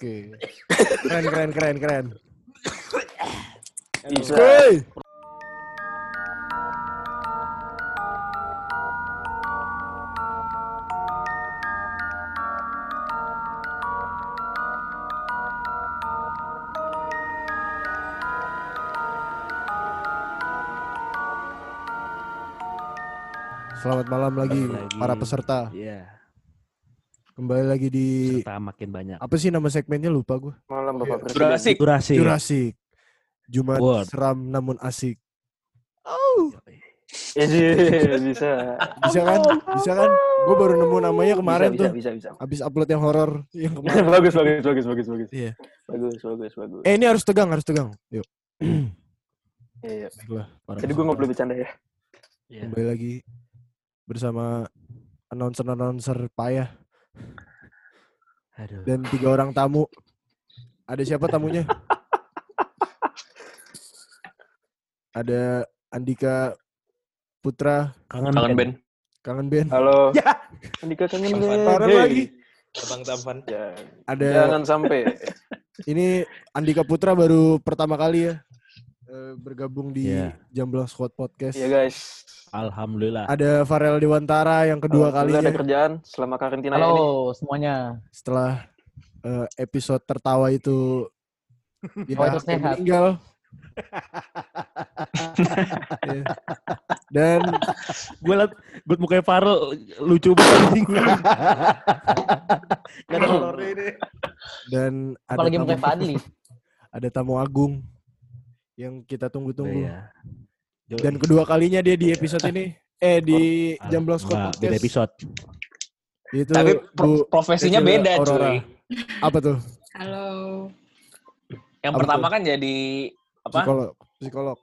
Oke. Keren keren keren keren. Woi. Selamat malam lagi, Lagi. para peserta. Iya. Kembali lagi di Serta makin banyak. apa sih nama segmennya lupa gue. Malam Bapak Presiden. Durasi. Jurassic. Jumat Word. seram namun asik. Oh, Ya, iya, bisa. bisa kan? Bisa kan? Gue baru nemu namanya kemarin bisa, tuh. Bisa, bisa, Habis upload yang horor yang bisa. kemarin. bagus, bagus, bagus, bagus, bagus. Iya. Bagus, bagus, bagus. Eh ini harus tegang, harus tegang. Yuk. Iya, iya. Baiklah, para Jadi gue nggak boleh bercanda ya. Iya. kembali lagi bersama announcer-announcer payah Aduh. dan tiga orang tamu. Ada siapa tamunya? Ada Andika Putra, Kangen, Kangen Ben. Kangen Ben. Halo. Ya. Andika kangen. Ben. Parah Hey. lagi. Abang Tampan. Jangan, Ada jangan sampai. ini Andika Putra baru pertama kali ya eh, bergabung di Iya. Jamblang Squad Podcast. Iya guys. Alhamdulillah. Ada Farel Dewantara yang kedua kalinya ada kerjaan selama karantina ini. Halo semuanya. setelah eh, episode tertawa itu ya, Oh, itu sehat. meninggal. Iya. Dan gue liat, gue mukanya Farel lucu banget. Gak ada horornya ini. dan ada Apalagi tamu, mukanya Fadli. ada tamu agung yang kita tunggu-tunggu. Iya. Dan kedua kalinya dia di episode ini eh di Ah, Jamblang Squad enggak, Podcast. beda episode. Itu Tapi pro- profesinya beda Aurora. cuy. Apa tuh? Halo. Yang Apa pertama tuh? kan jadi apa? Psikolog. Psikolog.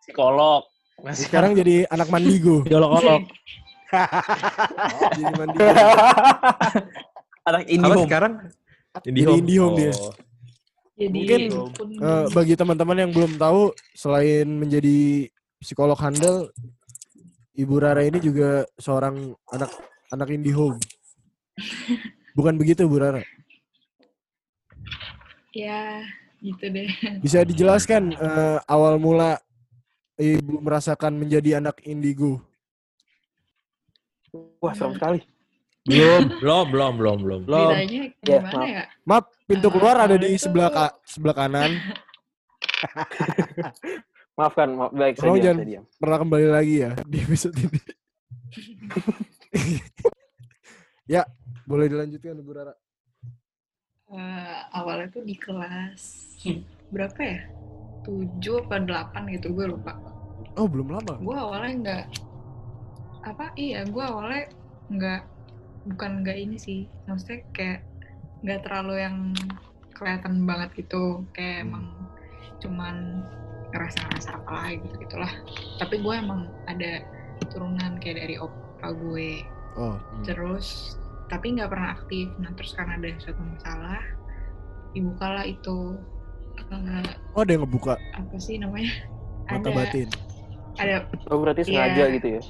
Psikolog. Nah, Sekarang jadi anak mandigo. Diolok-olok. jadi mandigo. anak Apa Indihome. sekarang? Jadi Indihome dia. Jadi Mungkin, Eh, bagi teman-teman yang belum tahu, selain menjadi psikolog handal, Ibu Rara ini juga seorang anak anak IndiHome. Bukan begitu, Bu Rara? ya gitu deh. Bisa dijelaskan eh, awal mula Ibu merasakan menjadi anak indigo? Wah, serem sekali. Belum, belum, belum, belum, belum. Belum. Ya, maaf. ya? Maaf, pintu keluar ada di sebelah ka- sebelah kanan. Maafkan, maaf. Baik, saya diam, jangan- saya diam. Pernah kembali lagi ya di episode ini. ya, boleh dilanjutkan Ibu Rara. Eh, awalnya tuh di kelas berapa ya? 7 apa 8 gitu, gue lupa. Oh, belum lama. Gue awalnya nggak apa iya gue awalnya nggak bukan nggak ini sih maksudnya kayak nggak terlalu yang kelihatan banget gitu. Kayak Hmm. emang cuman ngerasa-ngerasa apa lagi gitu gitulah. Tapi gue emang ada turunan kayak dari opa gue. Oh, terus tapi nggak pernah aktif. Nah terus karena ada suatu masalah dibukalah itu eh, oh ada yang ngebuka? apa sih namanya? Mata ada. batin. ada. Oh, berarti Iya. sengaja gitu ya.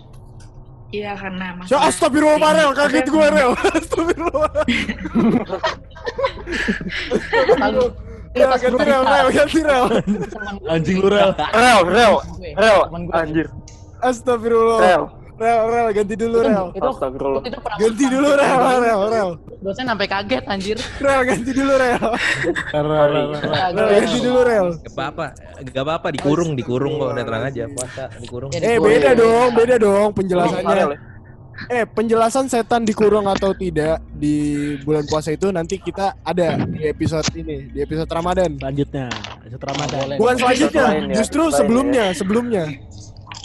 Iya karena Ya, masalah astagfirullah. Kaget Tapi gue, Rel. Astagfirullah. Ya, ganti gua Rel, ganti Rel. Anjing lu, Rel. Rel, Rel. Rel. Anjir. Astagfirullah. Rel. Rel, Rel, ganti dulu, Itu, Rel. itu, Astagfirullah. itu Ganti dulu, Rel, Rel, Rel. Dosen sampai kaget anjir. Rel, ganti dulu, Rel. Rel, Rel, Rel. Rel, ganti dulu, Rel. Gak apa-apa, gak apa-apa dikurung, dikurung kok udah tenang aja puasa dikurung. Eh, beda dong, beda dong penjelasannya. ya? Eh, penjelasan setan dikurung atau tidak di bulan puasa itu nanti kita ada di episode ini, di episode Ramadan. Selanjutnya, episode Ramadan. Bukan selanjutnya, Lain ya, justru lain ya. sebelumnya, sebelumnya.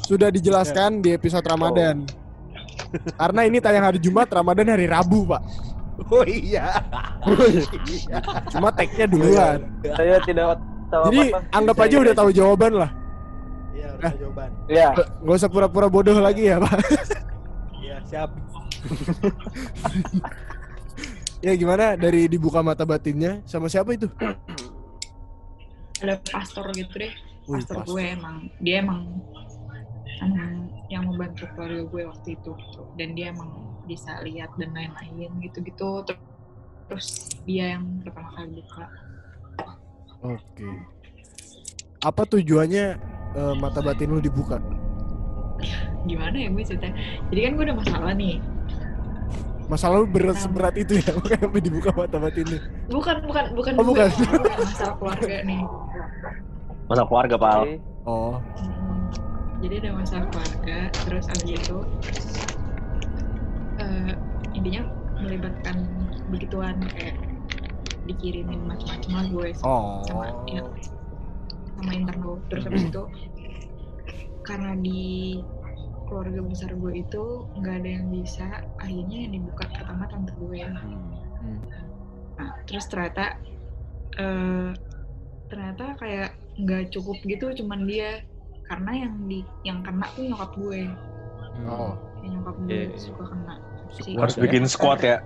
Sudah dijelaskan di episode Ramadan. Karena ini tayang hari Jumat, Ramadan hari Rabu, Pak. Oh iya. Cuma tag-nya duluan. Saya tidak tahu Jadi apa-apa. anggap aja udah tahu jawaban lah. Iya, udah jawaban. Ya, Nggak usah pura-pura bodoh lagi ya, Pak. Iya, siap. Ya gimana dari dibuka mata batinnya sama siapa itu? ada pastor gitu deh Wih, pastor pastor. gue emang dia emang yang membantu keluarga gue waktu itu gitu dan dia emang bisa lihat dan lain-lain gitu-gitu terus dia yang pertama kali buka Oke. Apa tujuannya eh, mata batin lu dibuka? gimana ya gue cerita jadi kan gue udah masalah nih Masalah lu berat seberat itu ya, makanya sampai dibuka mata batin lu. bukan bukan bukan Oh, gue, bukan. bukan masalah keluarga nih Masa keluarga, Pal. Oke. Oh. Hmm, jadi ada masalah keluarga terus abis itu eh, intinya melibatkan begituan kayak dikirimin macam-macam lah gue sama, Oh. sama ya, sama internal terus abis itu karena di keluarga besar gue itu nggak ada yang bisa akhirnya yang dibuka pertama tante gue Hmm. nah terus ternyata eh ternyata kayak nggak cukup gitu cuman dia karena yang di yang kena tuh nyokap gue Oh. yang nyokap gue Iya, iya. suka kena Si Harus bikin squad ya.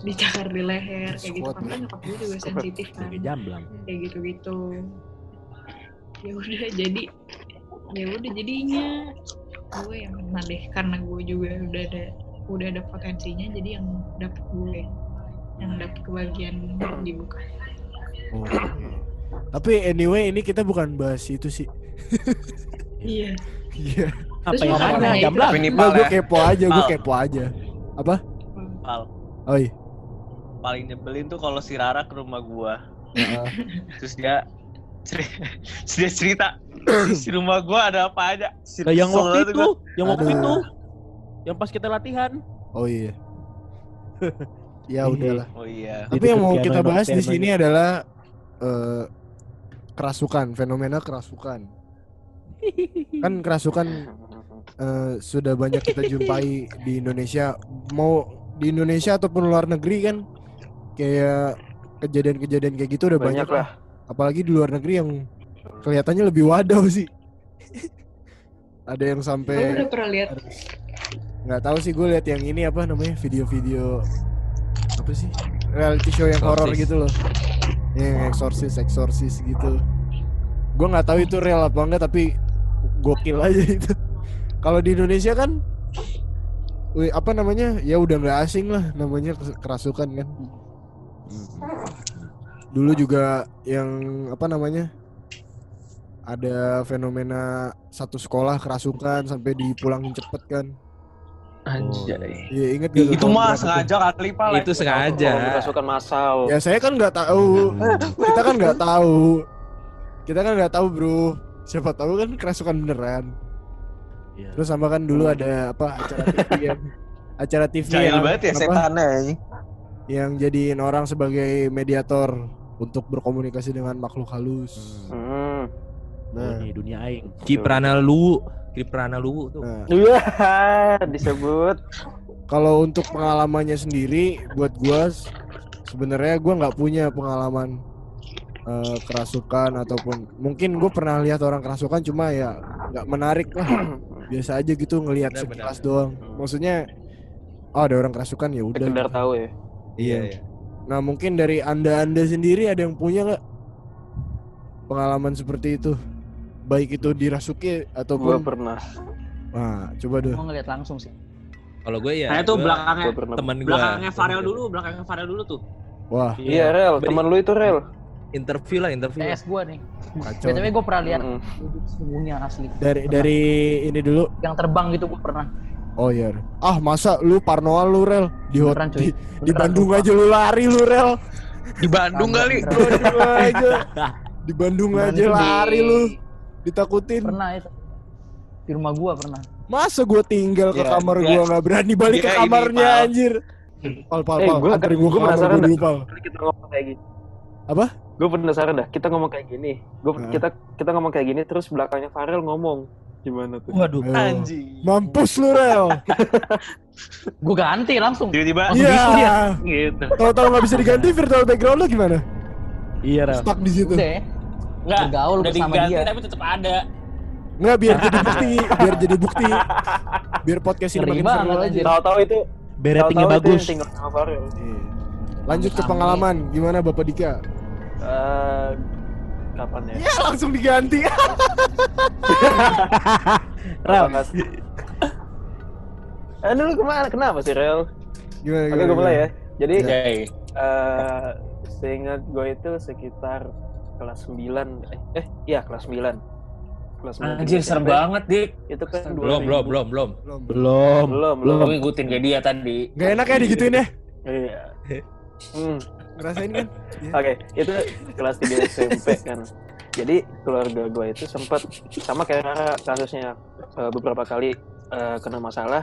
dicakar di leher kayak gitu Squat, karena ya. nyokap gue juga sensitif kan Kayak jamblang. kayak gitu gitu ya udah jadi ya udah jadinya gue yang kena deh karena gue juga udah ada udah ada potensinya jadi yang dapet gue yang dapet kebagian dibuka Oh. Tapi anyway ini kita bukan bahas itu sih. iya Iya. Apa Terus yang mana? itu- Jamblang. Tapi ini Enggak, Pal gue kepo aja, gue kepo aja. Apa? Pal. Oi. Paling nyebelin tuh kalau si Rara ke rumah gua. Heeh. Terus dia dia cerita di rumah gua ada apa aja. Si Kayak yang waktu itu, gua. yang waktu Aduh. itu. Yang pas kita latihan. Oh iya. ya udahlah. Oh iya. Tapi yang mau kita bahas di sini adalah eh, kerasukan, fenomena kerasukan. Kan kerasukan eh, sudah banyak kita jumpai di Indonesia. Mau di Indonesia ataupun luar negeri kan kayak kejadian-kejadian kayak gitu udah banyak, Banyak lah. Apalagi di luar negeri yang kelihatannya lebih wadaw sih. Ada yang sampai udah pernah lihat nggak tahu sih gue lihat yang ini apa namanya video-video apa sih reality show yang horor gitu loh yang eksorsis eksorsis gitu gue nggak tahu itu real apa enggak tapi gokil aja itu kalau di Indonesia kan wih, apa namanya ya udah nggak asing lah namanya kerasukan kan dulu juga yang apa namanya ada fenomena satu sekolah kerasukan sampai dipulangin cepet kan Anjay. Iya inget lu Itu mah sengaja kali Pal. Itu sengaja. Kerasukan massal. Ya saya kan nggak tahu. Kita kan nggak tahu. Kita kan nggak tahu bro. Siapa tahu kan kerasukan beneran. Iya. Terus sama kan dulu ada apa acara TV yang acara TV Jahil yang, banget ya apa, setannya anjing. yang jadiin orang sebagai mediator untuk berkomunikasi dengan makhluk halus. Hmm. Nah, Ini dunia aing. Kiprana Luwu, Kiprana Luwu tuh. nah Iya, disebut. kalau untuk pengalamannya sendiri buat gua sebenarnya gua nggak punya pengalaman eh, kerasukan ataupun mungkin gue pernah lihat orang kerasukan cuma ya nggak menarik lah biasa aja gitu ngelihat sekilas benar. doang maksudnya oh ada orang kerasukan ya udah Sekedar tahu ya. Iya, iya. nah mungkin dari anda anda sendiri ada yang punya nggak pengalaman seperti itu baik itu dirasuki Gue ataupun pernah. nah coba deh Mau ngeliat langsung sih. Kalau gue ya, Nah itu gue belakangnya Gue temen gue. belakangnya Farel dulu, belakangnya Farel dulu tuh. wah Iya, Rel. Beri- Teman lu itu Rel. Interview lah, interview. lah. TS gua nih. kacau BTW gue pernah lihat wujud sungguhnya asli. dari dari ini dulu Yang terbang gitu gue pernah. Oh iya. Ah masa lu parnoal lu rel di Beneran, cuy. di, di Bandung aja lu lari lu rel. Di Bandung kali. Di Bandung aja. Di Bandung Beneran aja itu di- lari lu. Ditakutin. Pernah itu. Di rumah gua pernah. Masa gua tinggal ke Ya, kamar dia- gua nggak berani balik ke dia ini, kamarnya Pal. anjir. Pal pal Eh, gua- anterin gua ke gua kamar penasaran gua dulu pal. Kita ngomong kayak gini. Apa? Gue penasaran dah. Kita ngomong kayak gini. Gue Hah? kita kita ngomong kayak gini terus belakangnya Farel ngomong gimana tuh? Waduh. Ayo. Anjing. Mampus lu rel. Gue ganti langsung. Tiba-tiba Langsung gitu dia. Iya. gitu. Tahu-tahu nggak bisa diganti virtual background lu gimana? Iya, Ram. Stuck di situ. Udah ya. Enggak, Bergaul udah bersama diganti dia. tapi tetap ada. Nggak biar jadi bukti, biar jadi bukti. Biar podcast ini makin seru aja. Tahu-tahu itu Beratingnya itu bagus. yang tinggal sama Farel. Iya. Lanjut ke pengalaman, gimana Bapak Dika? Eh, kapan ya? Ya langsung diganti. Mas? Eh, dulu ke mana? Kenapa sih Rel? Gimana? Oke, gimana, gue mulai ya. Jadi Ya. Eh, seingat gue itu sekitar kelas 9 eh, eh iya kelas 9 kelas 9 Anjir serem banget, Dik. itu kan Belum, 2000. belum, belum, belum. Belum. Belum. belum Lu belum ngikutin kayak dia tadi. Gak enak ya digituin ya? iya Hmm, Ngerasain kan? Oke, itu kelas 3 SMP kan. Jadi keluarga gue itu sempat sama kayak kasusnya eh, beberapa kali eh, kena masalah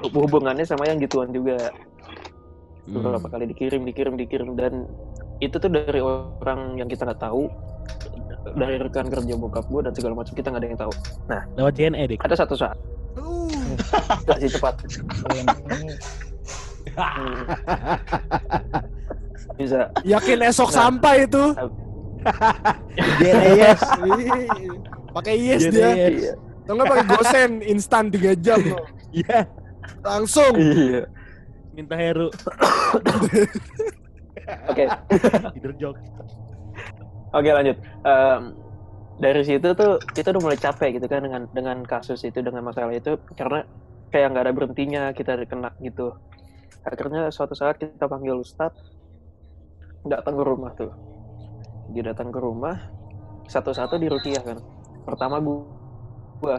hubungannya sama yang gituan juga beberapa kali dikirim dikirim dikirim dan itu tuh dari orang yang kita nggak tahu dari rekan kerja bokap gue dan segala macam kita nggak ada yang tahu Lewat JNE, Dik. ada satu saat Uh, kasih cepat Hmm. bisa yakin esok Nah. sampai itu. Yes. Pakai yes dia. iya Atau enggak pakai gosen instan 3 jam loh. Iya. Langsung. iya Minta Heru. oke Tidur jok. Oke lanjut. Em, dari situ tuh kita udah mulai capek gitu kan dengan dengan kasus itu dengan masalah itu karena kayak nggak ada berhentinya kita kena gitu. Akhirnya suatu saat kita panggil Ustadz datang ke rumah tuh. Dia datang ke rumah satu-satu di Rukiah kan. Pertama gua, gua.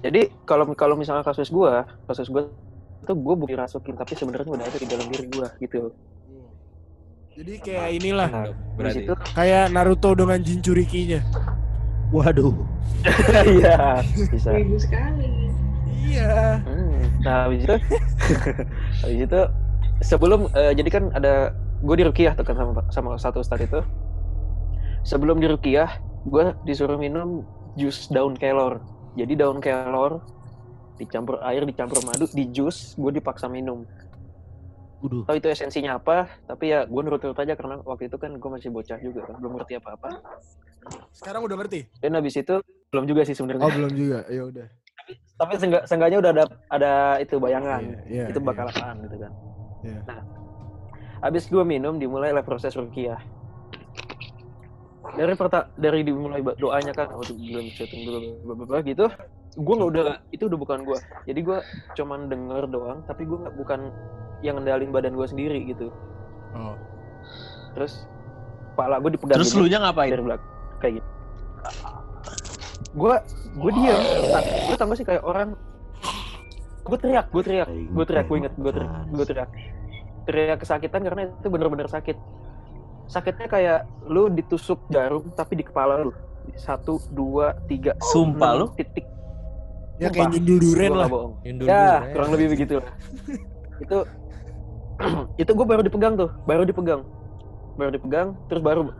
Jadi kalau kalau misalnya kasus gua, kasus gua itu gue bukan dirasukin tapi sebenarnya udah ada di dalam diri gua gitu. Jadi kayak inilah, Nah, Berarti. situ kayak Naruto dengan Jinchurikinya. Waduh. iya bisa. Sekali. Iya. Hmm, Nah, habis itu, habis itu sebelum eh, jadi kan ada gue di Rukiah tuh kan sama sama satu ustadz itu. Sebelum di Rukiah, gue disuruh minum jus daun kelor. Jadi daun kelor dicampur air, dicampur madu, di jus, gue dipaksa minum. Waduh. Tahu itu esensinya apa, tapi ya gue nurut-nurut aja karena waktu itu kan gue masih bocah juga, kan, belum ngerti apa-apa. Sekarang udah ngerti? Dan habis itu belum juga sih Oh, sebenarnya. belum juga. Ya udah. Tapi seenggak, seenggaknya udah ada ada itu bayangan. Iya, iya, itu iya. bakal apaan gitu kan. Iya. Nah, habis gue minum dimulailah proses rukiah. Dari perta dari dimulai doanya kan, oh belum chatting dulu gitu. Gue nggak udah itu udah bukan gue. Jadi gue cuman denger doang, tapi gue nggak bukan yang ngendalin badan gue sendiri gitu. Oh. Terus kepala gue dipegang Terus lu nya ngapain? dari belakang kayak gitu. Gue gue diam. Tau gak sih kayak orang gue teriak, gue teriak, gue teriak, gue inget, gue teriak, gue teriak, teriak kesakitan karena itu bener-bener sakit. Sakitnya kayak lu ditusuk jarum tapi di kepala lu. Satu, dua, tiga, Sumpah lu? titik. Ya Sumpah. kayak nyundul duren lah. bohong. Nyundul Ya, kurang lebih begitu lah. itu itu gue baru dipegang tuh, baru dipegang, baru dipegang, terus baru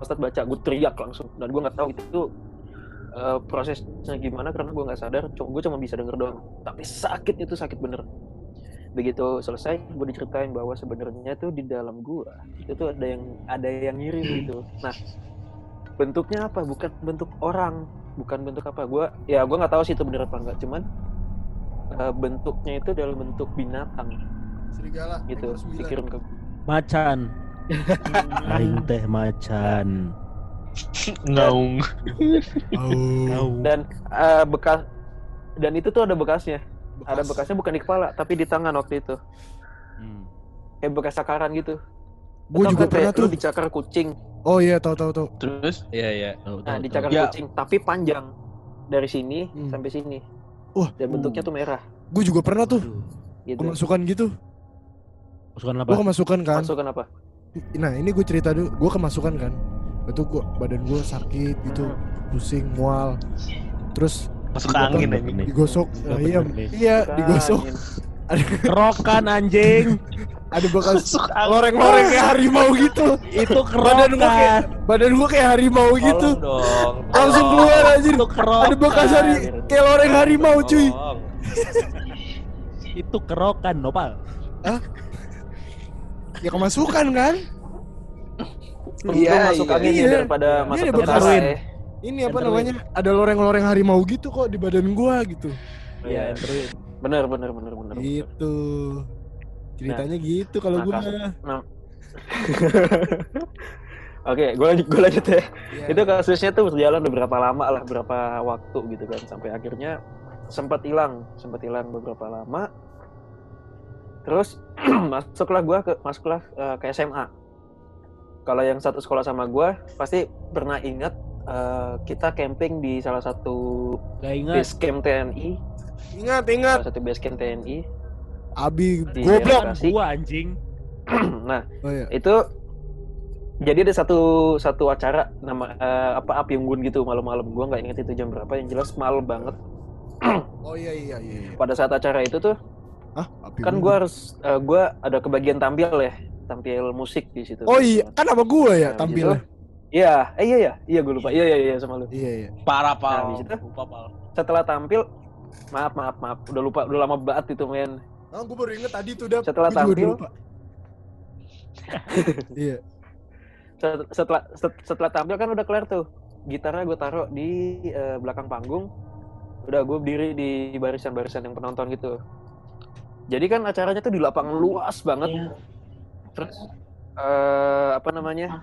Ustadz baca, gue teriak langsung, dan gue nggak tahu itu tuh eh, prosesnya gimana karena gue nggak sadar, gue cuma bisa denger doang, tapi sakit itu sakit bener. Begitu selesai, gue diceritain bahwa sebenarnya tuh di dalam gue itu tuh ada yang ada yang ngirim gitu. Nah, bentuknya apa? Bukan bentuk orang, bukan bentuk apa? Gue ya gue nggak tahu sih itu bener apa enggak, cuman eh, bentuknya itu dalam bentuk binatang Serigala. gitu dikirim ke Macan. Aing teh macan. Ngaung. Dan eh, bekas dan itu tuh ada bekasnya ada bekasnya bukan di kepala tapi di tangan waktu itu Hmm. kayak bekas cakaran gitu Gue Tau juga kan pernah tuh. dicakar kucing Oh iya, tahu tahu tahu. Terus Iya, iya. Nah dicakar. Ya. kucing tapi panjang dari sini Hmm. sampai sini Wah. dan bentuknya tuh merah Gue juga pernah tuh. Gitu Kemasukan gitu. Masukan apa? Gue kemasukan kan. masukan apa Nah ini gue cerita dulu. Gue kemasukan kan. Itu gua badan gue sakit gitu, pusing, mual. Terus masuk angin Bener aja. nih. digosok. Nah, iya, iya digosok. Angin. Ada, Kerokan anjing. ada angin. loreng-loreng kayak harimau gitu. Itu Badan gue kayak kerokan. badan gue kayak harimau gitu. Dong. Langsung keluar anjir. Itu kerokan. Ada bekas hari kayak loreng harimau cuy. Itu kerokan, Nopal. Ya kemasukan kan? Iya, masuk iya. angin ya Iya. daripada Iya, masuk ada ke bekas. Ini apa namanya? Ada loreng-loreng harimau gitu kok di badan gua gitu. Iya, bener bener bener bener. bener. Gitu. Ceritanya gitu kalau nah, gua. kasus- Oke, gue lanjut, gue lanjut ya. Iya. Itu kasusnya tuh berjalan beberapa lama lah, berapa waktu gitu kan, sampai akhirnya sempat hilang, sempat hilang beberapa lama. terus masuklah gua ke masuklah eh, ke SMA kalau yang satu sekolah sama gua pasti pernah ingat eh, kita camping di salah satu Gak ingat. base camp TNI Ingat, ingat. salah satu base camp TNI Abi goblok. gua anjing. nah Oh iya. itu jadi ada satu satu acara nama eh, apa api unggun gitu malam-malam gua nggak ingat itu jam berapa yang jelas malam banget Oh iya iya iya. iya. pada saat acara itu tuh Hah? Api kan gua harus eh, gua ada kebagian tampil ya tampil musik di situ Oh iya, kan sama gua ya Nah, tampilnya. Iya eh iya iya iya gue lupa iya iya iya sama lu Iya iya. Parah, Nah, Pal. di situ? Lupa, Pal. setelah tampil maaf maaf maaf udah lupa udah lama banget itu men Oh, gua baru inget tadi tuh udah. Setelah tampil. iya. Set- setelah set- setelah tampil kan udah kelar tuh gitarnya gue taruh di eh, belakang panggung udah gue berdiri di barisan-barisan yang penonton gitu jadi kan acaranya tuh di lapangan luas banget terus eh, apa namanya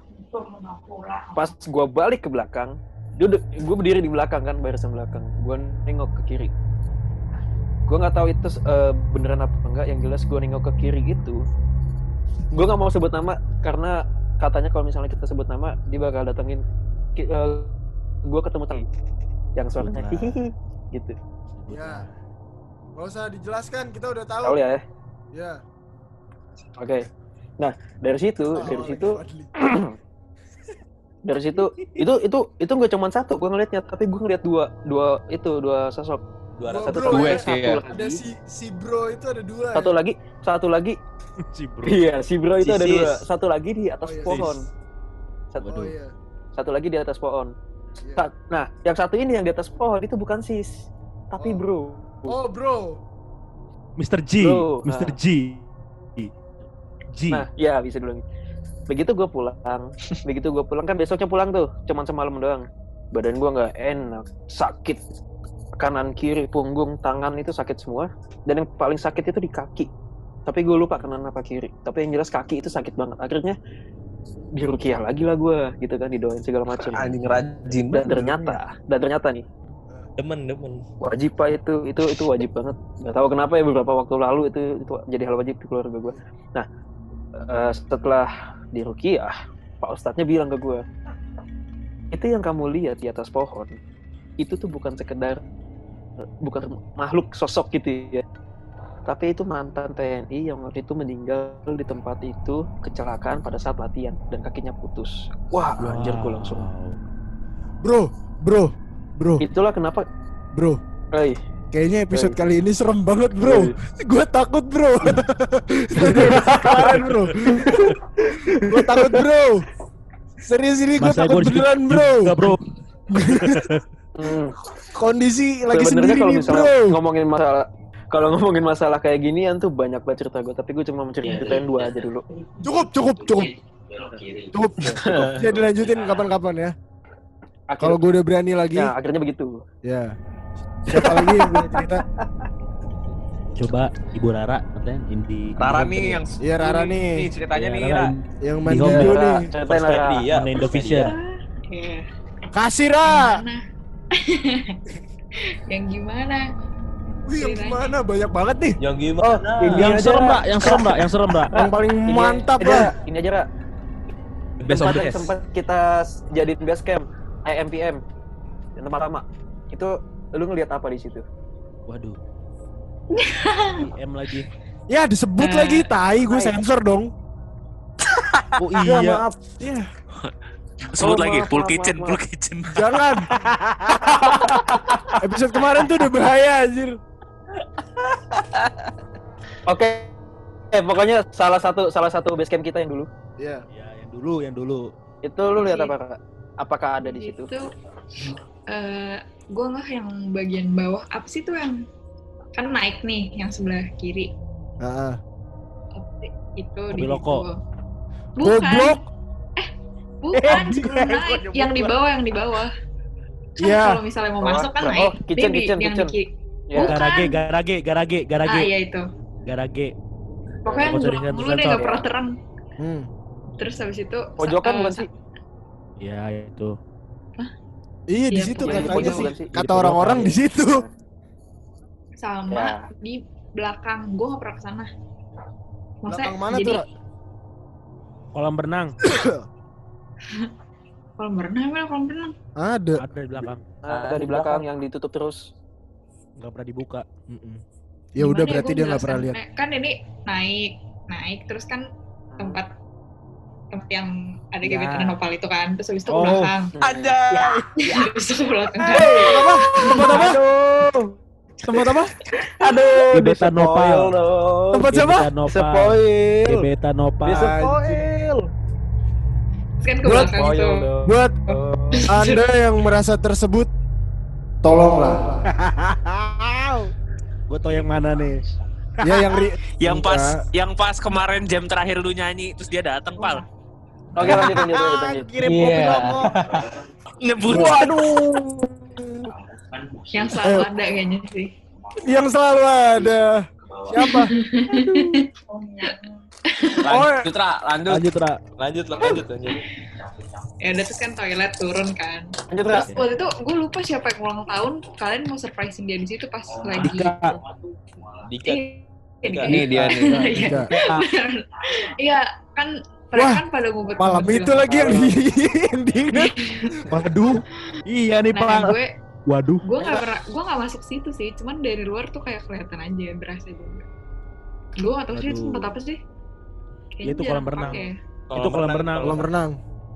pas gue balik ke belakang gue berdiri di belakang kan barisan belakang gue nengok ke kiri gue nggak tahu itu eh, beneran apa enggak yang jelas gue nengok ke kiri itu gue nggak mau sebut nama karena katanya kalau misalnya kita sebut nama dia bakal datengin gue ketemu tadi yang suaranya Nah. hihihi gitu Ya. Gak usah dijelaskan, kita udah tahu. tahu ya Ya. oke nah dari situ Oh, dari situ dari situ itu itu itu nggak cuma satu gue ngeliatnya tapi gue ngeliat dua dua itu dua sosok Dua Gua satu bro, ya. satu ya. lagi Ada si si bro itu ada dua. satu ya? lagi satu lagi Si bro. iya si bro itu ada Sisis. dua satu lagi di atas Oh, iya. pohon satu Oh iya. satu lagi di atas pohon. Sa- nah yang satu ini yang di atas pohon itu bukan sis tapi Oh. bro Oh bro. Mr. G. Bro, Mr. ah. G. G. Nah, ya bisa dulu. Begitu gue pulang, begitu gue pulang kan besoknya pulang tuh, cuman semalam doang. Badan gue nggak enak, sakit kanan kiri punggung tangan itu sakit semua. Dan yang paling sakit itu di kaki. Tapi gue lupa kanan apa kiri. Tapi yang jelas kaki itu sakit banget. Akhirnya dirukiah lagi lah gue, gitu kan didoain segala macam. Anjing rajin. Dan ternyata, dan ternyata nih Demen, demen. wajib pak itu itu itu wajib banget nggak tahu kenapa ya beberapa waktu lalu itu itu jadi hal wajib di keluarga gue nah eh, setelah di Rukiah pak ustadznya bilang ke gue itu yang kamu lihat di atas pohon itu tuh bukan sekedar bukan makhluk sosok gitu ya. Tapi itu mantan TNI yang waktu itu meninggal di tempat itu kecelakaan pada saat latihan dan kakinya putus. Wah anjir gue langsung. Bro, bro, bro, itulah kenapa bro. eh Kayaknya episode Hey. kali ini serem banget bro. Gue takut bro. Kemarin bro. Gue takut bro. Serius ini gue takut beneran bro. juga, bro. hmm. Kondisi lagi Sebenarnya sendiri kalau nih misalnya bro. ngomongin masalah kalau ngomongin masalah kayak ginian tuh banyak banget cerita gue tapi gue cuma Iya, menceritain dua aja dulu Cukup, cukup, cukup. Cukup. Bisa dilanjutin kapan-kapan ya. Kalau gue udah berani lagi, ya akhirnya begitu ya. Siapa lagi yang punya cerita? Coba Ibu Rara katanya Indi. Rara nih yang Iya, Rara nih. Nih ceritanya Iya, nih, Rara Yang main Di home video Ra, nih. ceritain First lah, Ra. Lady, ya. Mana Indovision. Iya. Kasih Ra. Yang gimana? Wih, yang gimana? Banyak banget nih. Yang oh gimana? ini Yang serem, Ra. Mbak. Yang serem, Mbak. Yang serem, Mbak. Yang paling mantap lah. Ini aja Ra. Best of best. sempat kita jadiin base camp IMPM yang tempat lama itu lu ngelihat apa di situ Waduh. IM lagi. Ya disebut Eh, lagi, tai gue sensor dong. Oh Ya, iya. maaf Iya, Sebut Oh, lagi maaf, full maaf, kitchen, maaf, full maaf. kitchen. jangan. Episode kemarin tuh udah bahaya anjir. oke eh pokoknya salah satu salah satu base camp kita yang dulu Iya. Ya, yang dulu, yang dulu. itu lu lihat apa Ra? apakah ada di situ Itu eh gue nggak yang bagian bawah apa sih tuh yang kan naik nih yang sebelah kiri Heeh. Apa sih? itu di loko. Bukan, Goblok. bukan Eh, sebelum kok naik yang di bawah yang di bawah. Kan Iya. kalau misalnya mau Oh, masuk kan oh, naik. kitchen, Dia di- kitchen, yang kitchen. di kiri. Ya. Bukan. Garage, garage, garage, Ah garage, iya itu. garage. Pokoknya yang gelap jaringan mulu deh gak pernah terang. Hmm. Terus habis itu pojokan eh, bukan sa- sih Ya, itu. Iya di Iya, situ katanya sih. Kata orang-orang di situ. sama Ya. di belakang. Gue gak pernah ke sana. Maksudnya Belakang mana jadi tuh? Kolam renang kolam renang apa kolam renang? Ada. ada di belakang. Ada di belakang yang ditutup terus. Nggak pernah dibuka. Mm-mm. Ya udah Gimana berarti dia nggak pernah lihat. Kan ini naik, naik terus kan tempat yang ada Ya. gebetan nopal itu kan, terus habis itu ke Oh. belakang. Ada. Habis itu belakang. Tempat apa? Tempat apa? Aduh, Gebetan nopal. Tempat siapa? Spoil. Gebetan nopal. Terus kan ke Buat- belakang dong. Buat Anda yang merasa tersebut, tolonglah. Gue tau yang mana nih. Ya yang ri Yang pas yang pas kemarin jam terakhir lu nyanyi terus dia datang, Pal. Oke, lanjut lanjut lanjut. lanjut. Kirim Iya. kopi rokok. Nyebut. Waduh. Yang selalu Ayo. ada kayaknya sih. yang selalu ada. Siapa? Lanjut, Ra. Lanjut. Lanjut, Ra. Lanjut, lanjut, lanjut. Ya udah terus kan toilet turun kan. Lanjut, Ra. Terus waktu itu gue lupa siapa yang ulang tahun, kalian mau surprisein dia di situ pas lagi. Dika. Dika. Iya, Dika. Ini dia nih. Iya. Dika. Iya, kan Wah, kan pada ngumpet Malam itu lagi yang di ending. Waduh. Iya nih, Nah, Pak. gue Waduh. gue nggak pernah gue nggak masuk situ sih cuman dari luar tuh kayak kelihatan aja berasa juga gue nggak tahu sih itu tempat apa sih Ya, itu kolam renang. Itu kolam renang. Kolam renang.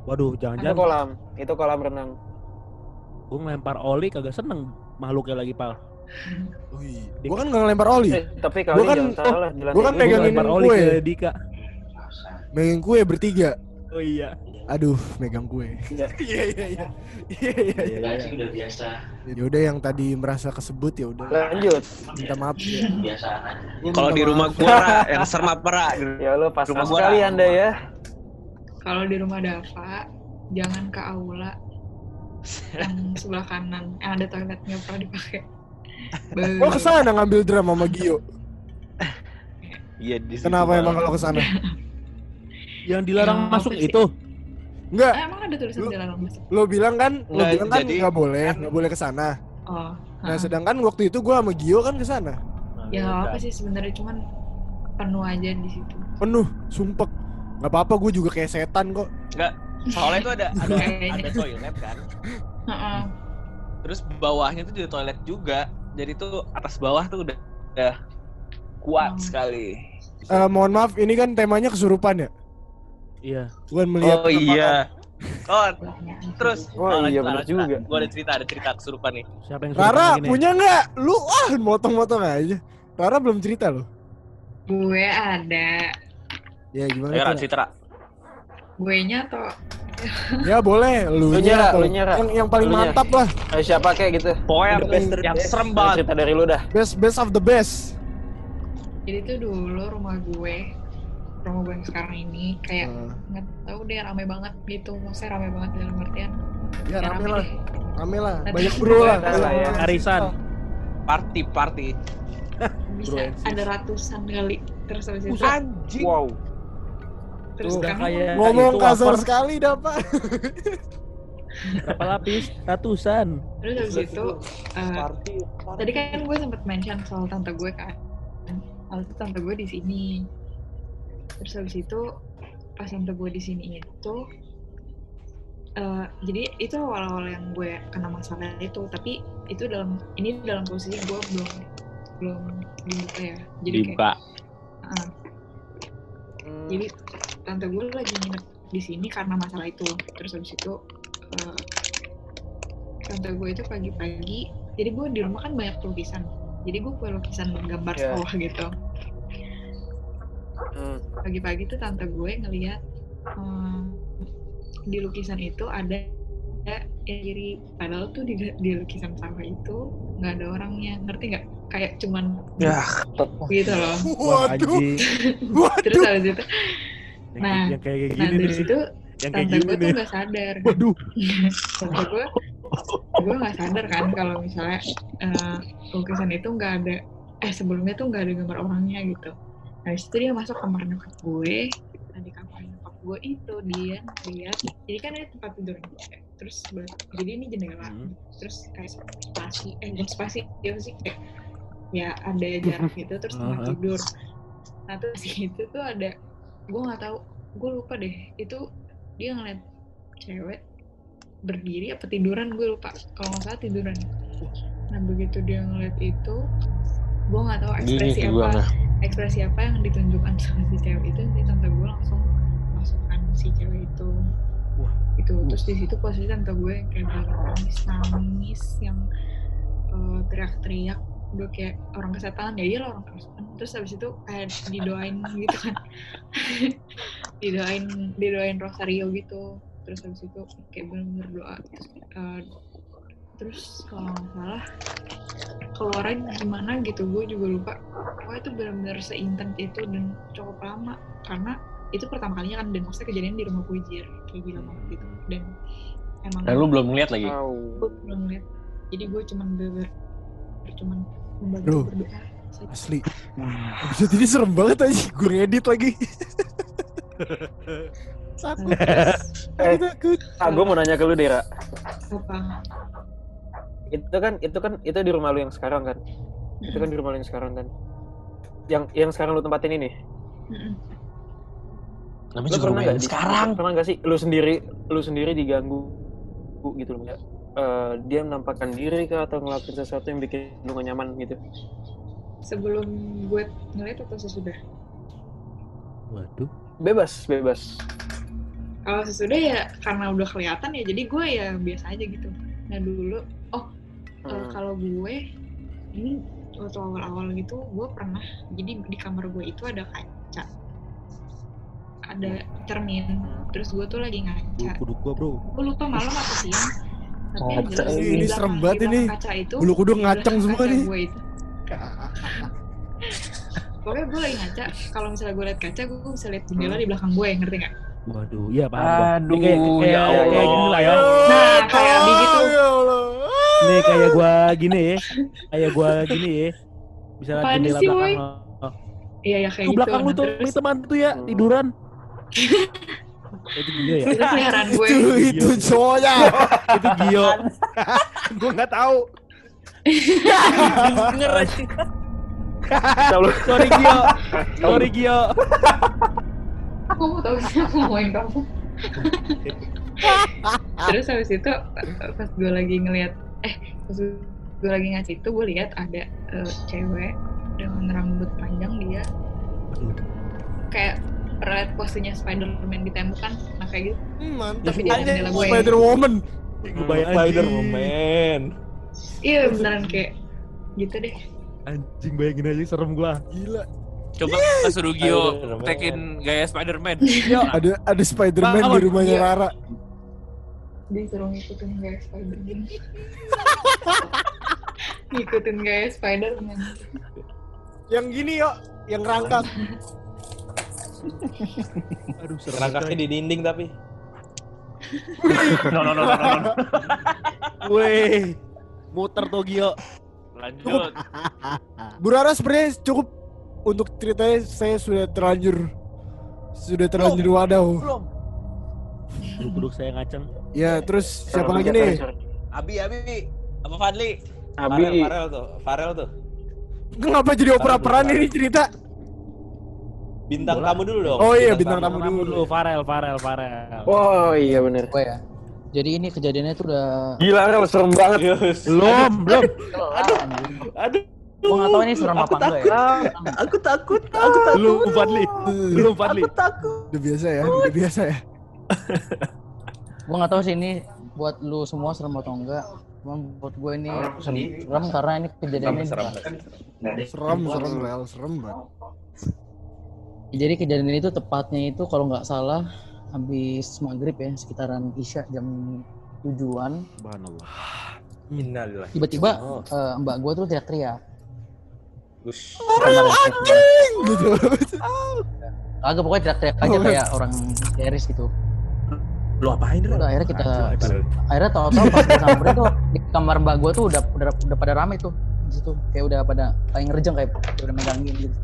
Waduh, Itu jangan-jangan kolam. Itu kolam renang. gue ngelempar oli kagak seneng makhluknya lagi, Pal. Wih, gua kan nggak ngelempar oli. Eh, tapi Gua kali kan- jangan salah. Jalan gua kan kayak Gue gitu. pegangin ngelempar oli ke Dika. Megang kue bertiga. Oh iya. Aduh, megang kue. Iya. Iya iya iya. Iya iya iya. Iya udah biasa. Ya udah yang tadi merasa kesebut ya udah. Lanjut. Minta maaf ya. Gua Kalau di rumah gua, yang serem apa, Ra? Ya lo pas Rumah gua, sekali. Anda ya. kalau di rumah Dava jangan ke aula yang sebelah kanan yang ada toiletnya pernah dipakai Be- Gua ke sana ngambil drum sama Gio. Iya, di situ, Kenapa emang kalau ke sana? Yang dilarang Ya, masuk sih? itu. Enggak, Ah, emang ada tulisan Lu- dilarang masuk lo bilang kan, lo bilang kan nggak boleh, nggak boleh ke sana. oh Nah, ah. sedangkan waktu itu gua sama Gio kan ke sana. ya nggak apa sih sebenarnya cuman penuh aja di situ Penuh, sumpek. Nggak apa-apa, gue juga kayak setan kok. Soalnya itu ada ada ada toilet kan. Heeh. Terus bawahnya tuh juga toilet juga. Jadi tuh atas bawah tuh udah udah kuat Hmm. sekali. Eh, mohon maaf, ini kan temanya kesurupan ya, Iya. bukan melihat. Oh iya. Oh, terus Oh, iya lanjut, juga. Gua ada cerita, ada cerita kesurupan nih. Siapa yang Rara punya nggak? Lu ah motong-motong aja. Rara belum cerita loh. gue ada Ya gimana? Ayo, tuh? cerita. Gue nya atau Ya boleh, lu Lu nya, atau lu yang yang paling Lu nya. mantap lah. Eh, siapa kayak gitu? Pokoknya The best, yang, yang best. serem banget. Cerita dari lu dah. Best best of the best. jadi tuh dulu rumah gue rumah gue yang sekarang ini kayak nggak tahu deh rame banget gitu maksudnya rame banget dalam artian ya ya rame lah, deh. rame lah. Banyak bro lah. Ya. Arisan. Party, party. bisa ada ratusan kali terus habis itu Anjing. Wow. terus Tuh, kayak Ngomong kasar sekali dapat. Berapa lapis? Ratusan. terus habis itu eh, tadi kan gue sempet mention soal tante gue kan kalau itu tante gue di sini terus habis itu pas tante gue di sini itu eh, jadi itu awal-awal yang gue kena masalah itu tapi itu dalam ini dalam posisi gue belum belum dibuka ya jadi kayak Dibuka. ah, jadi tante gue lagi nginep di sini karena masalah itu terus habis itu eh, tante gue itu pagi-pagi jadi gue di rumah kan banyak lukisan jadi gue punya lukisan gambar Iya. sawah gitu. Pagi-pagi tuh tante gue ngeliat hmm, di lukisan itu ada ada yang kiri. Padahal tuh di, di lukisan sawah itu nggak ada orangnya. Ngerti nggak? Kayak cuman Ya. gitu loh. Waduh, terus habis itu Yang, Nah, yang kayak nah gini dari nih. situ Yang kayak tante gini gue tuh nggak sadar. Waduh. tante gue gue nggak sadar kan kalau misalnya eh, lukisan itu nggak ada eh sebelumnya tuh nggak ada gambar orangnya gitu nah itu dia masuk kamar nyokap gue nah di kamar nyokap gue itu dia lihat jadi kan ada tempat tidur juga. terus jadi ini jendela Hmm. terus kayak spasi eh bukan spasi ya sih kayak ya ada jarak gitu terus tempat Aha. tidur nah terus itu tuh ada gue nggak tahu gue lupa deh itu dia ngeliat cewek berdiri apa tiduran gue lupa kalau nggak salah tiduran nah begitu dia ngeliat itu gue nggak tahu Gini ekspresi gua apa nah. ekspresi apa yang ditunjukkan sama si cewek itu nanti tante gue langsung masukkan si cewek itu. Itu terus di situ posisi tante gue yang kayak nangis nangis yang eh, teriak-teriak. Udah kayak orang kesetanan ya iya lah orang kesetanan terus habis itu kayak didoain gitu kan. Didoain didoain rosario gitu. Terus habis itu kayak bener-bener doa terus, eh, terus kalau nggak salah keluarnya gimana gitu gue juga lupa pokoknya itu benar-benar seintens itu dan cukup lama karena itu pertama kalinya kan dan maksudnya kejadian di rumah Pujir kayak gila banget gitu dan emang Dan lu belum ngeliat lagi. gue belum lihat jadi gue cuman beber cuman membantu berdoa saja. Asli. Episode ini serem banget aja. Gue ngedit lagi. takut. Aku takut. Ah, gue mau nanya ke lu Dera. apa Itu kan itu kan itu di rumah lu yang sekarang kan? Itu kan di rumah lu yang sekarang kan? Yang yang sekarang lu tempatin ini. Mm-mm. Namanya Lu juga pernah di- sekarang. Pernah nggak sih lu sendiri lu sendiri diganggu gitu loh? Eh, dia menampakkan diri kah atau ngelakuin sesuatu yang bikin lu gak nyaman gitu? sebelum gue ngeliat atau sesudah Waduh. Bebas, bebas. kalau sesudah ya karena udah kelihatan ya jadi gue ya biasa aja gitu nah dulu Hmm. kalau gue ini waktu awal-awal gitu gue pernah jadi di kamar gue itu ada kaca ada cermin terus gue tuh lagi ngaca Kuduk gua, Bro. gue lupa malam atau siang tapi Oh, jelas ini serem banget ini. kaca itu Bulu kuduk ngaceng semua kaca nih. gue itu pokoknya gue lagi ngaca kalau misalnya gue liat kaca gue bisa lihat jendela di belakang gue ngerti nggak Waduh, iya paham. Aduh, Ini kayak, kayak, ya kayak, Allah. gini lah ya. nah kayak di gitu Ya Allah. Nih kayak gua gini ya. Kayak gua gini ya. Bisa lihat Apaan jendela sih, belakang. woy? Oh. iya ya kayak Tuh gitu belakang lu tuh, ini teman tuh ya, tiduran. itu Gio ya? terus heran gue Itu itu cowoknya. itu Gio. Gue nggak tahu. Denger aja. Sorry Gio. Sorry Gio. aku mau tahu sih aku ngomongin kamu terus habis itu pas gue lagi ngeliat eh pas gue lagi ngasih itu gue lihat ada eh, cewek dengan rambut panjang dia kayak liat posenya Spider-Man di tembok kan nah kayak gitu Hmm, mantap. Tapi di jendela gue. Spider Woman. Gue bayang Spider-Man. iya beneran kayak gitu deh Anjing bayangin aja serem gua. Gila. Coba suruh Gio Spider-Man. tekin gaya Spider-Man. Ada ada Spider-Man di rumahnya Iya. Rara. Dia suruh ngikutin gaya Spider-Man ngikutin gaya Spider-Man Yang gini yuk, yang rangkap. Aduh serem. Kerangkaknya di dinding tapi. No no no no no. no. Weh. Muter tuh Gio. Lanjut. Bu Rara sebenarnya cukup untuk ceritanya saya sudah terlanjur sudah terlanjur wadaw. Belum. Duduk-duduk saya ngaceng. Ya, terus siapa lagi nih? Abi, Abi. Apa Fadli? Abi, Farel, Farel tuh. Farel tuh. Ngapa jadi opera-operan ini cerita? Bintang tamu dulu dong. Oh iya, bintang tamu Tamu dulu. dulu, Farel, Farel, Farel. oh iya bener. gue ya. Jadi ini kejadiannya tuh udah Gila Rel, serem banget. Belum, belum. aduh. Aduh. Gue gak tau ini serem Aku apa enggak ya. Aku takut. Aku takut. Belum, Fadli. Belum, Fadli. Aku takut. Udah biasa ya, udah biasa ya. Gue gak tau sih ini buat lu semua serem atau enggak. Cuman buat gue ini serem karena ini kejadiannya Serem, Serem, serem, Rel, serem banget. Jadi kejadian ini tuh tepatnya itu kalau nggak salah habis maghrib ya sekitaran isya jam tujuan Subhanallah. Innalillah. tiba-tiba Oh. eh, mbak gue tuh teriak-teriak Ush. Gitu. agak pokoknya teriak-teriak aja kayak orang histeris gitu Lu apain udah akhirnya kita Kacau, akhirnya tahu-tahu pas gue samperin tuh di kamar mbak gue tuh udah, udah udah pada rame tuh. Di situ kayak udah pada kayak ngerjeng kayak udah megangin gitu.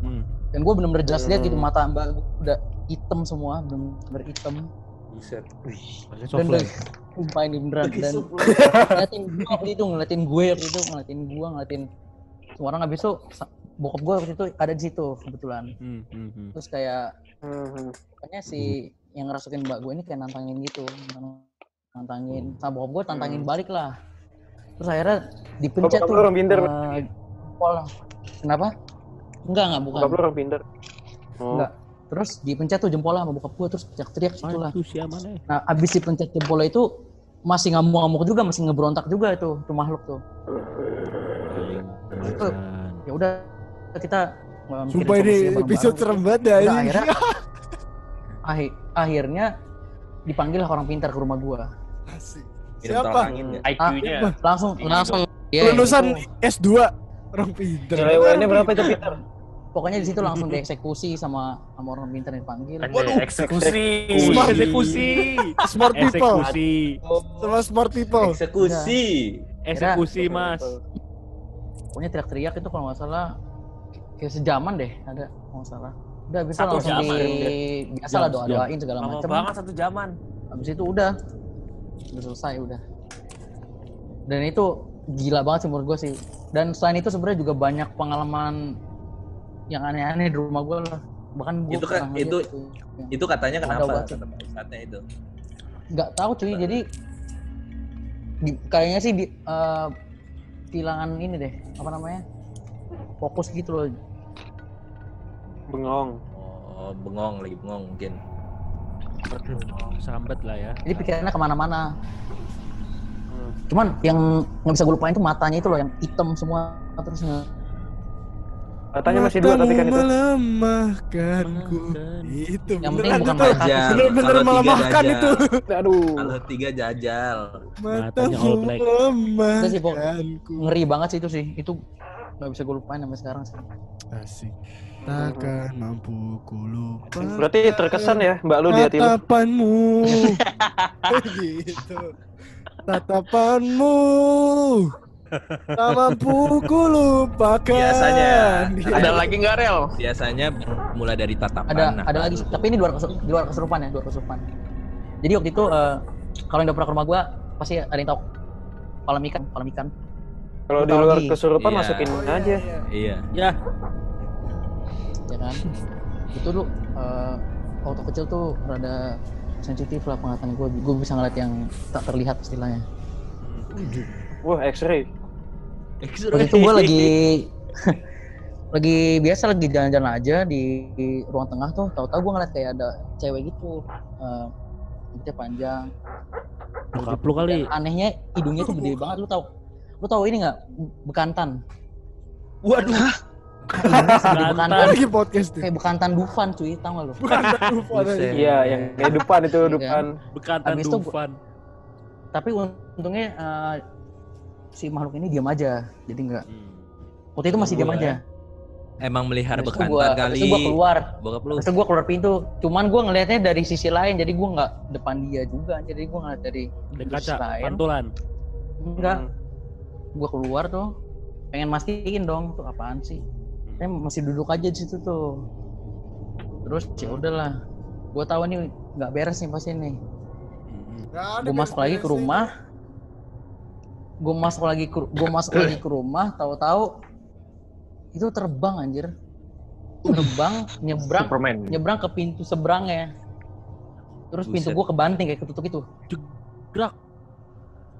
Hmm. dan gue bener-bener jelas lihat gitu mata mbak gue udah hitam semua bener-bener hitam. Buset. Dan light. sumpah ini beneran. Dan ngeliatin gue waktu itu ngeliatin gue waktu itu ngeliatin gue ngeliatin semua orang. Habis itu bokap gue waktu itu ada di situ kebetulan. Hmm, hmm, hmm. terus kayak Hmm. Makanya si yang ngerasukin mbak gue ini kayak nantangin gitu. Nantangin. Sama bokap gue tantangin balik lah. Terus akhirnya dipencet Bokap tuh. orang pinter, eh, jempol. Kenapa? Enggak, enggak, bukan. Bokap lu orang pinter. Oh. Enggak. Terus dipencet tuh jempolnya sama bokap gue. Terus teriak-teriak situ lah. Aduh, siapa nih? Nah, abis dipencet jempolnya itu masih ngamuk-ngamuk juga, masih ngeberontak juga itu tuh makhluk tuh. Ya udah kita eh, Sumpah ini episode serem banget dah ini. akhirnya akhir, akhirnya dipanggil lah orang pintar ke rumah gua Asik. Siapa? angin ya. IQ-nya. langsung langsung ya, Lulusan itu. S2 orang. Nilai UN-nya berapa itu Peter? pokoknya di situ langsung dieksekusi sama sama orang pintar yang dipanggil Waduh, eksekusi. Smart. Eksekusi. Smart people. Eksekusi. Sama smart people. Eksekusi. Eksekusi, Mas. pokoknya teriak-teriak itu kalau nggak salah kayak sejaman deh ada kalau nggak salah udah itu Satu langsung jaman. di biasa lah doa doain segala Lama macam banget satu zaman. habis itu udah udah selesai udah dan itu gila banget sih menurut gue sih dan selain itu sebenarnya juga banyak pengalaman yang aneh-aneh di rumah gue lah bahkan gue Itu kan- itu- yang Itu katanya kenapa? obat. Kata Pak Ustadznya itu. nggak tahu cuy jadi di- kayaknya sih di, eh, kehilangan ini deh apa namanya fokus gitu loh Bengong. Oh, bengong lagi bengong mungkin. Sambat lah ya. jadi pikirannya ke mana-mana Hmm. cuman yang nggak bisa gue lupain tuh matanya itu loh yang hitam semua terus nge- Katanya masih dua tapi kan itu. melemahkanku. Itu Yang beneran penting bukan itu. Jajal. Bener-bener melemahkan jajal. itu. Aduh. Kalau tiga jajal. Matanya all black. Itu sih, ngeri banget sih itu sih itu nggak bisa gue lupain sampai sekarang sih Asik. Takkan mampu ku lupa. Berarti terkesan ya Mbak lu di hati lu. Tatapanmu. gitu. Tatapanmu. Tak mampu ku lupakan. Biasanya. Gitu. Ada lagi nggak rel? Biasanya mulai dari tatapan. ada nah, ada lagi tapi ini di luar kesu- di luar kesurupan ya di luar kesurupan jadi waktu itu eh, kalau yang udah pernah ke rumah gue pasti ada yang tahu kolam ikan kolam ikan Kalau di luar lagi. kesurupan Iya. masukin aja. Iya. Ya, ya kan. Itu lu eh, waktu kecil tuh rada sensitif lah penglihatan gue gue bisa ngeliat yang tak terlihat istilahnya. Wah, X-ray. waktu itu gue lagi lagi biasa lagi jalan-jalan aja di, di ruang tengah tuh. Tahu-tahu gue ngeliat kayak ada cewek gitu. Eh rambutnya panjang. Bokap lu kali. Dan anehnya hidungnya tuh gede banget. Lu tau lu tau ini nggak? Bekantan. Waduh. Bekantan. bekantan lagi podcast tuh. kayak bekantan Dufan cuy tau gak lu Bukan lupa Buset. tadi. Iya, yang kayak depan itu Iya. depan. Bekantan Habis itu gua- Dufan. tapi untungnya eh, si makhluk ini diam aja jadi nggak waktu itu masih diam aja Emang melihara bekantan gua- kali. itu gua keluar Bokap lu. Itu gue keluar pintu, cuman gue ngelihatnya dari sisi lain, jadi gue nggak depan dia juga, jadi gue ngeliat dari sisi lain. pantulan. Enggak, Hmm. gue keluar tuh, pengen mastiin dong, tuh apaan sih? Saya masih duduk aja di situ tuh. Terus ya udahlah, gue tahu nih nggak beres nih pasti nih. Gue masuk lagi ke rumah, gue masuk lagi ke, gue masuk lagi ke rumah, tahu-tahu itu terbang anjir, terbang nyebrang Superman. nyebrang ke pintu seberangnya terus pintu Buset. gua kebanting kayak ketutup itu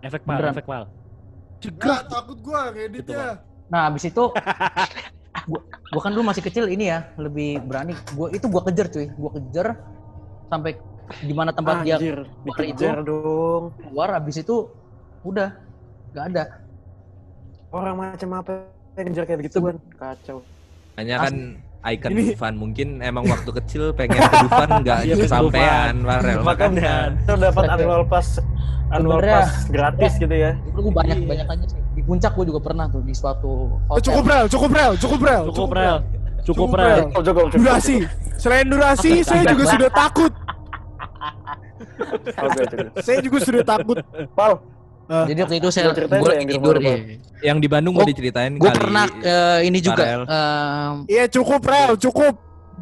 Efek pal, Beneran. efek pal. Nggak, takut gua ngeditnya. nah abis itu gua, gua kan dulu masih kecil ini ya lebih berani. Gua itu gua kejar cuy. Gua kejar sampai di mana tempat dia Anjir, keluar itu dong. keluar abis itu udah nggak ada. Orang macam apa yang ngejar kayak begitu kan? Kacau. Hanya kan icon Ini- Dufan. Mungkin emang waktu kecil pengen ke Dufan nggak Iya, ke kesampean Farel makanya dapat annual pass annual pass gratis gitu ya. itu gua banyak banyak aja sih di puncak gua juga pernah tuh di suatu Eh, hotel cukup rel, cukup rel, cukup rel. Cukup rel. Cukup rel. Cukup, cukup. Durasi. Selain durasi, saya juga sudah takut. Saya juga sudah takut. Pal, jadi waktu itu saya deh yang di tidur ya yang di Bandung mau diceritain gua kali pernah eh, ini juga Iya cukup rel, cukup.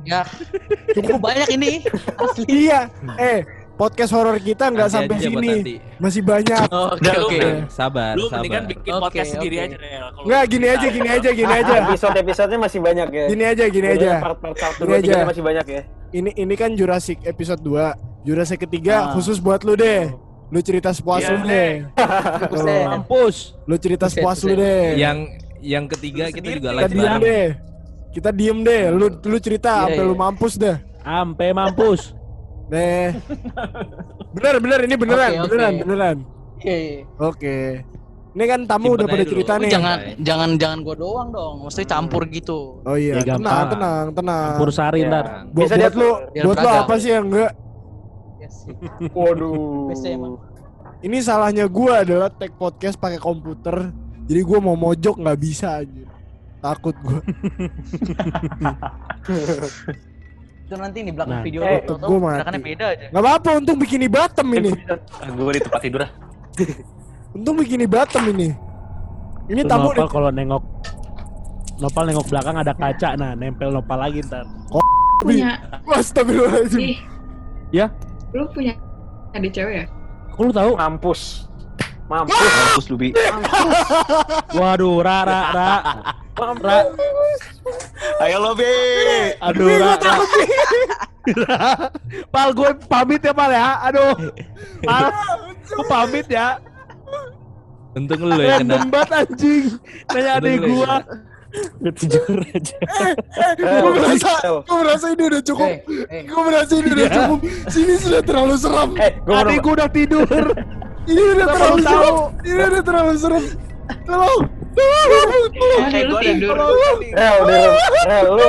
ya cukup banyak ini asli Iya. Eh, podcast horor kita nggak sampai sini. nanti. Masih banyak. Oke Udah, oke. lu- Sabar, Lu mendingan sabar. bikin Oke, podcast sendiri oke. aja Rel. Kalau Nggak gini aja, gini aja, gini aja. Episode-episodenya masih banyak ya. Gini aja, gini aja. Part-part satu, dua, tiga masih banyak ya. Ini ini kan Jurassic episode 2. Jurassic ketiga Ah. khusus buat lu deh. Lu cerita sepuas Iya lu deh. Buset. Mampus. Lu cerita sepuas lu deh. Yang yang ketiga kita juga kita live diem bareng. deh. Kita diem deh. Lu lu cerita sampai iya. lu mampus dah. Ampe mampus. Deh. Bener bener ini beneran, Oke, oke. beneran, beneran. Iya, iya. Oke. Ini kan tamu Simpen udah pada dulu. cerita Lu nih. jangan jangan jangan gua doang dong. Mesti campur gitu. Oh iya, Ya, tenang, tenang, tenang. Campur sari Iya. ntar. Buat, Bisa buat lu, buat lu apa sih yang enggak? Yes. Waduh. Biasa emang. Ini salahnya gua adalah tag podcast pakai komputer. Jadi gua mau mojok nggak bisa aja. Takut gua. Itu nanti di belakang Nah, video eh, lu gua mati. gerakannya beda aja. Nggak apa-apa, untung bikini bottom ini. Gue di tempat tidur ah. Untung bikini bottom ini. Ini Tuh tamu Nopal kalau nengok Nopal nengok belakang ada kaca nah nempel Nopal lagi ntar. punya Astagfirullahaladzim. Ya? lu punya adik cewek ya Kok lu tahu? Mampus. Mampus. Mampus lu Bi. Waduh, ra ra ra. Ayo lo Bi. Aduh, ra. ra. Pal gue pamit ya Pal ya. Aduh. Pal, gue pamit ya. Untung lu yang kena. Random anjing. Nanya adek gua. Gue jujur aja. Gue merasa, gue merasa ini udah cukup. Eh, eh. Gue merasa ini udah cukup. Sini sudah terlalu serem. Eh, gue Adek gue udah tidur. Ini udah terlalu serem. Ini udah terlalu serem. Tolong. Eh, tidur Rel, udah, Rel, lu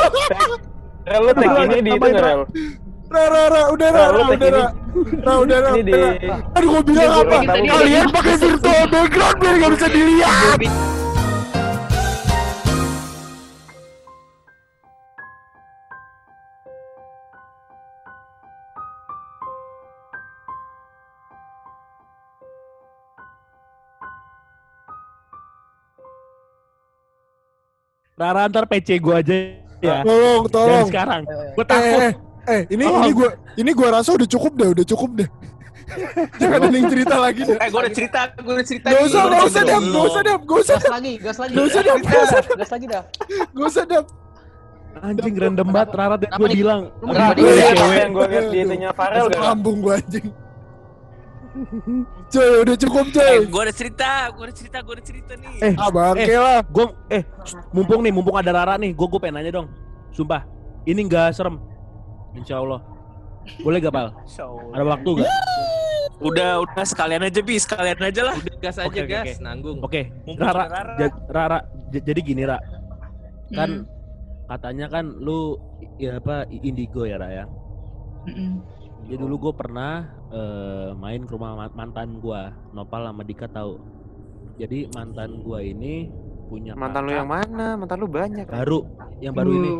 Rel, lu tag ini di itu Rel? Ra, ra, ra, udah, ra, udah, ra. Ra, udah, ra, udah. Aduh, gue bilang apa? Kalian pakai virtual background biar nggak bisa dilihat. Rara ntar PC gue aja ya. Tolong, Dari tolong. sekarang. Gue Eh, takut. eh, eh, ini Tolong. ini gua ini gua rasa udah cukup deh, udah cukup deh. Jangan ada yang cerita lagi deh. Eh gue udah cerita, gue udah cerita. Gak nih. usah, Gua gak udah usah cerita dap, dulu. gak usah dap, gak usah Gas dap, lagi, gas lagi. gak usah dap, gak usah dap, Gas lagi dah. gak usah dap. Anjing random banget Rara Kenapa gue nih? bilang. Lu mau Rara, jadi gue Lu ada lihat apa cewek. yang gue lihat di itunya Farel Masuk gak? lambung gua anjing. Coy, udah cukup Eh, coy. gue udah cerita, gue udah cerita, gue udah cerita nih. Eh, Ah, bangke lah. gue eh mumpung nih mumpung ada Rara nih gue gue pengen nanya dong sumpah ini nggak serem Insya Allah boleh gak pal ada waktu gak Udah, udah sekalian aja Bi, sekalian aja lah. Udah gas aja Oke, oke, gas, oke. nanggung. oke Mumpung Rara, ada Rara. Rara jadi gini Ra kan Hmm, katanya kan lu ya apa indigo ya Ra ya mm-mm. Jadi dulu gue pernah eh, main ke rumah ma- mantan gua Nopal sama Dika tahu jadi mantan gua ini punya Mantan lu kakak yang mana? Mantan lu banyak. baru yang baru ini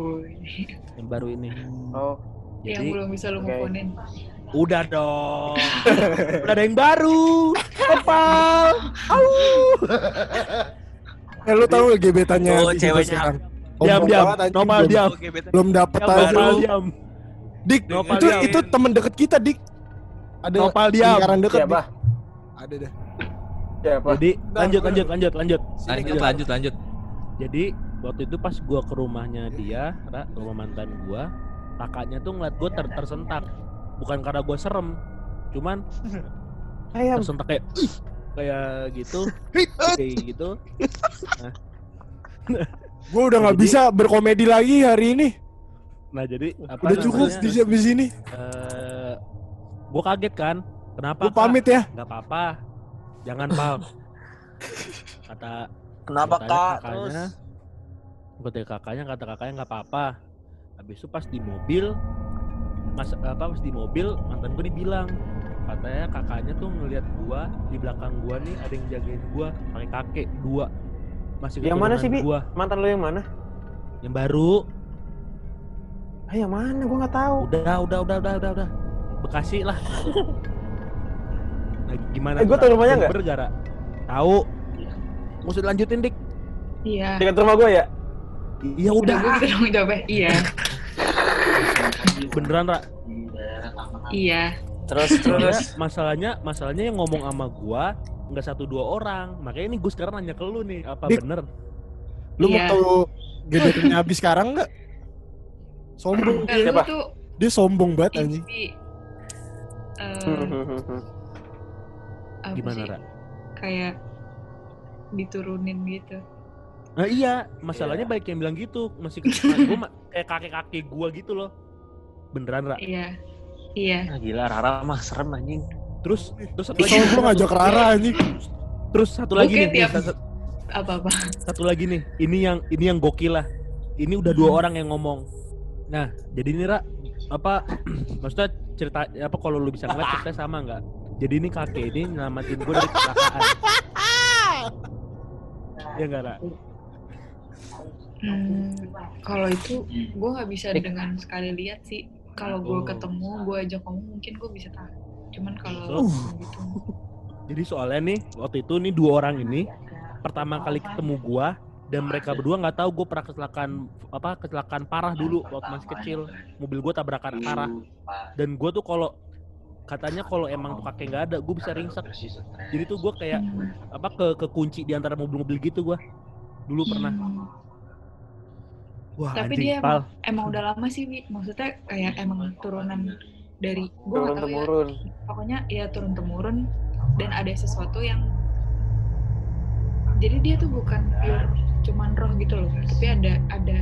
yang baru ini Oh, yang jadi belum bisa lu ngomongin Udah dong. Udah ada yang baru. Kepal. Eh, lu tahu gebetannya Oh, ceweknya. Diam diam. Nopal Belum- diam. Belum dapet Diam, aja Nopal lu. diam. Dik, Nopal itu diam. itu temen deket kita, Dik. Ada Nopal diam. lingkaran deket. siapa? Dik. Ada deh. Siapa? Jadi lanjut lanjut lanjut lanjut. Lanjut, lanjut, lanjut. Jadi waktu itu pas gua ke rumahnya dia, Ra, ke rumah mantan gua, kakaknya tuh ngeliat gua ter tersentak. Bukan karena gua serem, cuman Ayam. tersentak kayak kayak gitu, kayak gitu. Gue udah nggak bisa berkomedi lagi hari ini. Nah jadi apa Udah cukup di di sini. eh, gua kaget kan. Kenapa? Gue Kak? pamit ya. nggak apa-apa jangan pal kata Kenapa kak? kakaknya Terus? kata kakaknya kata kakaknya nggak apa-apa habis itu pas di mobil mas apa pas di mobil mantan gue nih bilang katanya kakaknya tuh ngelihat gua di belakang gua nih ada yang jagain gua pakai kakek dua masih Yang mana sih, Bi? gua Mantan lu yang mana? yang baru Ah, yang mana? Gua nggak tahu. udah udah udah udah udah udah bekasi lah nah, gimana Eh, gua Ra? tahu rumahnya nggak? Bergara tahu mau lanjutin dik iya Dekat rumah gua ya? iya udah udah gue dong iya beneran Ra iya Terus terus. masalahnya masalahnya yang ngomong sama gua nggak satu dua orang. Makanya ini gue sekarang nanya ke lu nih, apa Dik. bener? Lu mau Iya. tahu gebetannya habis sekarang nggak? Sombong dia. lu Siapa? tuh Dia sombong banget anjing. eh, Hmm, apa Gimana, sih? Ra? Kayak diturunin gitu. Nah iya, masalahnya baik yang bilang gitu. Masih ma- kayak kakek-kakek gua gitu loh. Beneran, Ra? Iya. Iya. Ah, gila Rara mah serem anjing. Terus terus satu lagi. Lu ngajak Rara anjing. Terus satu lagi nih, tiap- satu, Apa-apa. satu lagi nih. Ini yang ini yang gokil lah. Ini udah dua orang yang ngomong. Nah, jadi ini Ra, apa maksudnya cerita apa kalau lu bisa ngeliat ceritanya sama nggak? Jadi ini kakek ini nyelamatin gue dari kecelakaan. ya enggak, Ra? Hmm, kalau itu gue nggak bisa dengan sekali lihat sih. Kalau gue Oh. ketemu, gue ajak ngomong mungkin gue bisa tahu. Cuman kalau gitu, Jadi soalnya nih waktu itu nih dua orang ini pertama kali ketemu gua dan mereka berdua nggak tahu gue pernah kecelakaan apa kecelakaan parah dulu waktu masih kecil. mobil gue tabrakan parah. dan gue tuh kalau katanya kalau emang tuh kakek nggak ada gue bisa ringsek. jadi tuh gue kayak Hmm. apa ke kekunci di antara mobil-mobil gitu gua. Dulu pernah. Hmm. wah Tapi anjing, dia pal. emang udah lama sih, Wi. Maksudnya kayak emang turunan dari gue Turun ya. temurun. Pokoknya ya turun temurun. Dan ada sesuatu yang jadi dia tuh bukan pure cuman roh gitu loh, tapi ada ada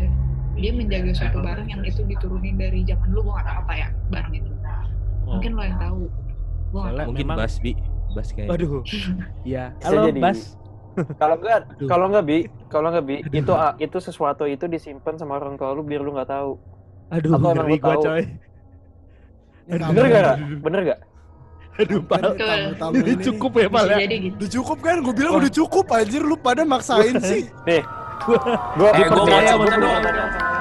dia menjaga suatu barang yang itu diturunin dari zaman dulu gue nggak tahu apa ya barang itu. Oh, Mungkin lo yang tahu. Gue tahu. Mungkin memang- Bas Bi. Bas kayak. aduh iya halo jadi. Bas Kalau enggak, kalau enggak bi, kalau enggak bi, itu ah, itu sesuatu itu disimpan sama orang tua lu biar lu nggak tahu. aduh Atau emang lu tahu? coy Ini Bener gak? Bener gak? Aduh pal ini. cukup ya pal ya? gitu. Udah cukup kan? Gue bilang udah cukup anjir. Lu pada maksain sih. Gue Eh, gua mau- percaya, sama